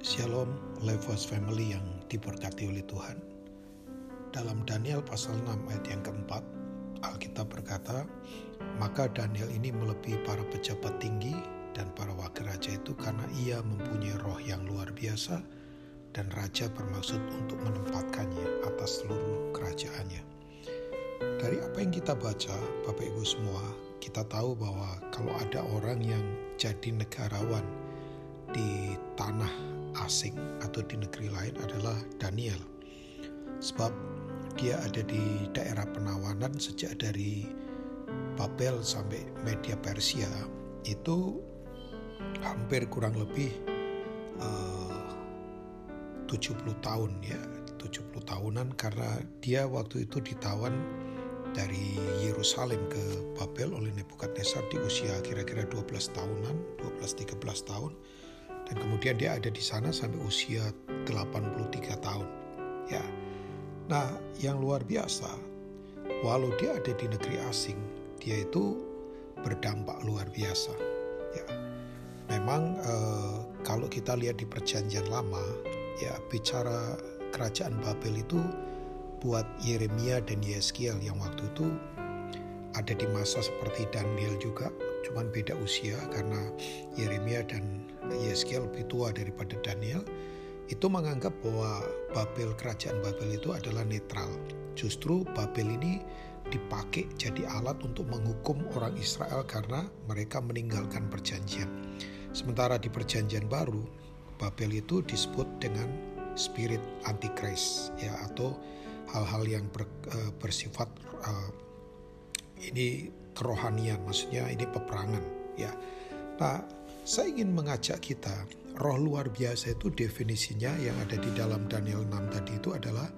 Shalom, Levos Family yang diberkati oleh Tuhan. Dalam Daniel pasal 6 ayat yang keempat, Alkitab berkata, Maka Daniel ini melebihi para pejabat tinggi dan para wakil raja itu karena ia mempunyai roh yang luar biasa dan raja bermaksud untuk menempatkannya atas seluruh kerajaannya. Dari apa yang kita baca, Bapak Ibu semua, kita tahu bahwa kalau ada orang yang jadi negarawan di tanah asing atau di negeri lain adalah Daniel. Sebab dia ada di daerah penawanan sejak dari Babel sampai Media Persia itu hampir kurang lebih uh, 70 tahun ya 70 tahunan karena dia waktu itu ditawan dari Yerusalem ke Babel oleh Nebukadnezar di usia kira-kira 12 tahunan 12-13 tahun dan kemudian dia ada di sana sampai usia 83 tahun. Ya. Nah, yang luar biasa, walau dia ada di negeri asing, dia itu berdampak luar biasa. Ya. Memang eh, kalau kita lihat di perjanjian lama, ya bicara kerajaan Babel itu buat Yeremia dan Yeskiel yang waktu itu ada di masa seperti Daniel juga, cuman beda usia karena Yeremia dan Yeskiel lebih tua daripada Daniel, itu menganggap bahwa Babel, kerajaan Babel itu adalah netral. Justru Babel ini dipakai jadi alat untuk menghukum orang Israel karena mereka meninggalkan perjanjian. Sementara di perjanjian baru, Babel itu disebut dengan spirit antikris ya atau hal-hal yang ber, uh, bersifat uh, ini kerohanian, maksudnya ini peperangan ya. Nah, saya ingin mengajak kita, roh luar biasa itu definisinya yang ada di dalam Daniel 6 tadi itu adalah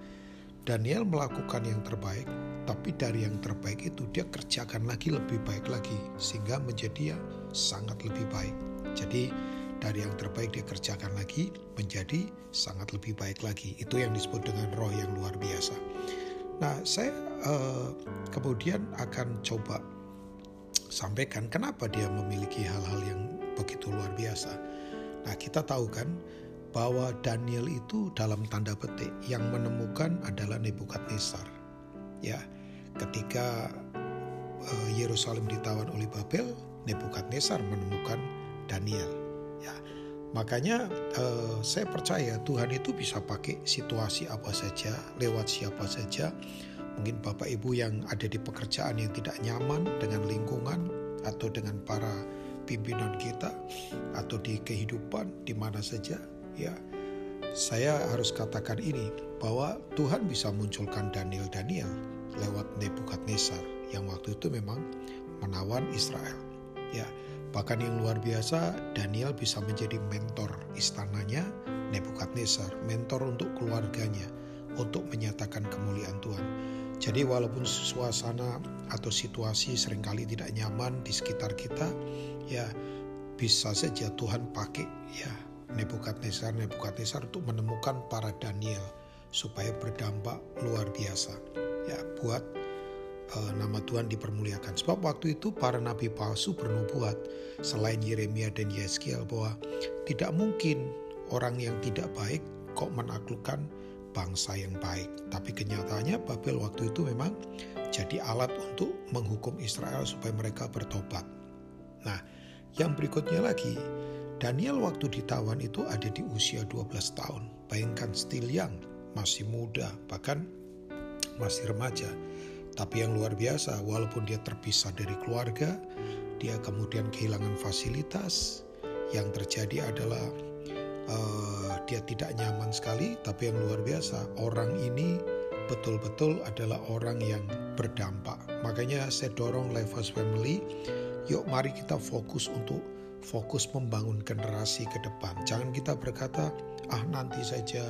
Daniel melakukan yang terbaik, tapi dari yang terbaik itu dia kerjakan lagi lebih baik lagi sehingga menjadi yang sangat lebih baik. Jadi dari yang terbaik dia kerjakan lagi menjadi sangat lebih baik lagi. Itu yang disebut dengan roh yang luar biasa. Nah, saya uh, kemudian akan coba sampaikan kenapa dia memiliki hal-hal yang biasa. Nah, kita tahu kan bahwa Daniel itu dalam tanda petik yang menemukan adalah Nebukadnezar. Ya, ketika uh, Yerusalem ditawan oleh Babel, Nebukadnezar menemukan Daniel. Ya, makanya uh, saya percaya Tuhan itu bisa pakai situasi apa saja, lewat siapa saja mungkin Bapak Ibu yang ada di pekerjaan yang tidak nyaman dengan lingkungan atau dengan para pimpinan kita atau di kehidupan di mana saja ya. Saya harus katakan ini bahwa Tuhan bisa munculkan Daniel Daniel lewat Nebukadnezar yang waktu itu memang menawan Israel ya. Bahkan yang luar biasa Daniel bisa menjadi mentor istananya Nebukadnezar mentor untuk keluarganya untuk menyatakan kemuliaan Tuhan. Jadi walaupun suasana atau situasi sering kali tidak nyaman di sekitar kita, ya bisa saja Tuhan pakai ya Nebukadnezar Nebukadnezar untuk menemukan para Daniel supaya berdampak luar biasa ya buat uh, nama Tuhan dipermuliakan. Sebab waktu itu para nabi palsu bernubuat selain Yeremia dan Yeskiel bahwa tidak mungkin orang yang tidak baik kok menaklukkan bangsa yang baik. Tapi kenyataannya Babel waktu itu memang jadi alat untuk menghukum Israel supaya mereka bertobat. Nah, yang berikutnya lagi, Daniel waktu ditawan itu ada di usia 12 tahun. Bayangkan still young, masih muda, bahkan masih remaja. Tapi yang luar biasa, walaupun dia terpisah dari keluarga, dia kemudian kehilangan fasilitas. Yang terjadi adalah uh, dia tidak nyaman sekali, tapi yang luar biasa, orang ini betul-betul adalah orang yang berdampak. Makanya saya dorong Life House Family, yuk mari kita fokus untuk fokus membangun generasi ke depan. Jangan kita berkata, ah nanti saja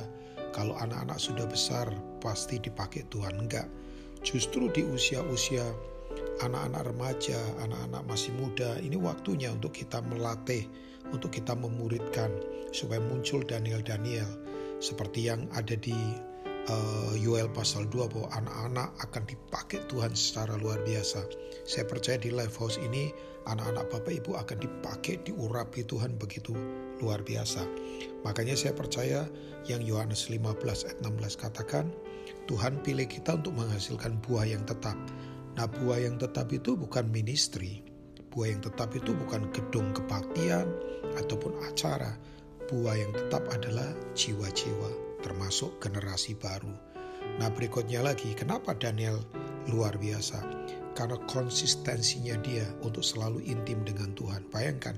kalau anak-anak sudah besar pasti dipakai Tuhan. Enggak. Justru di usia-usia anak-anak remaja, anak-anak masih muda, ini waktunya untuk kita melatih, untuk kita memuridkan supaya muncul Daniel-Daniel seperti yang ada di uh, Yoel pasal 2 bahwa anak-anak akan dipakai Tuhan secara luar biasa. Saya percaya di Life House ini anak-anak Bapak Ibu akan dipakai diurapi Tuhan begitu luar biasa. Makanya saya percaya yang Yohanes 15 ayat 16 katakan, Tuhan pilih kita untuk menghasilkan buah yang tetap. Nah buah yang tetap itu bukan ministry, buah yang tetap itu bukan gedung kebaktian ataupun acara. Buah yang tetap adalah jiwa-jiwa, termasuk generasi baru. Nah berikutnya lagi, kenapa Daniel luar biasa? Karena konsistensinya dia untuk selalu intim dengan Tuhan. Bayangkan,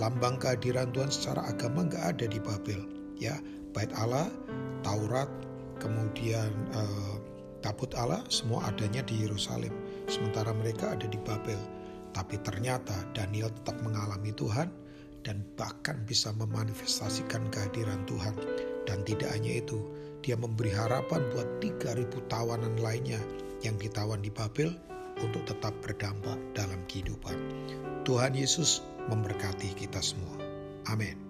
lambang kehadiran Tuhan secara agama nggak ada di Babel. Ya, bait Allah, Taurat, kemudian eh, tabut Allah, semua adanya di Yerusalem. Sementara mereka ada di Babel. Tapi ternyata Daniel tetap mengalami Tuhan dan bahkan bisa memanifestasikan kehadiran Tuhan. Dan tidak hanya itu, dia memberi harapan buat 3000 tawanan lainnya yang ditawan di Babel untuk tetap berdampak dalam kehidupan. Tuhan Yesus memberkati kita semua. Amin.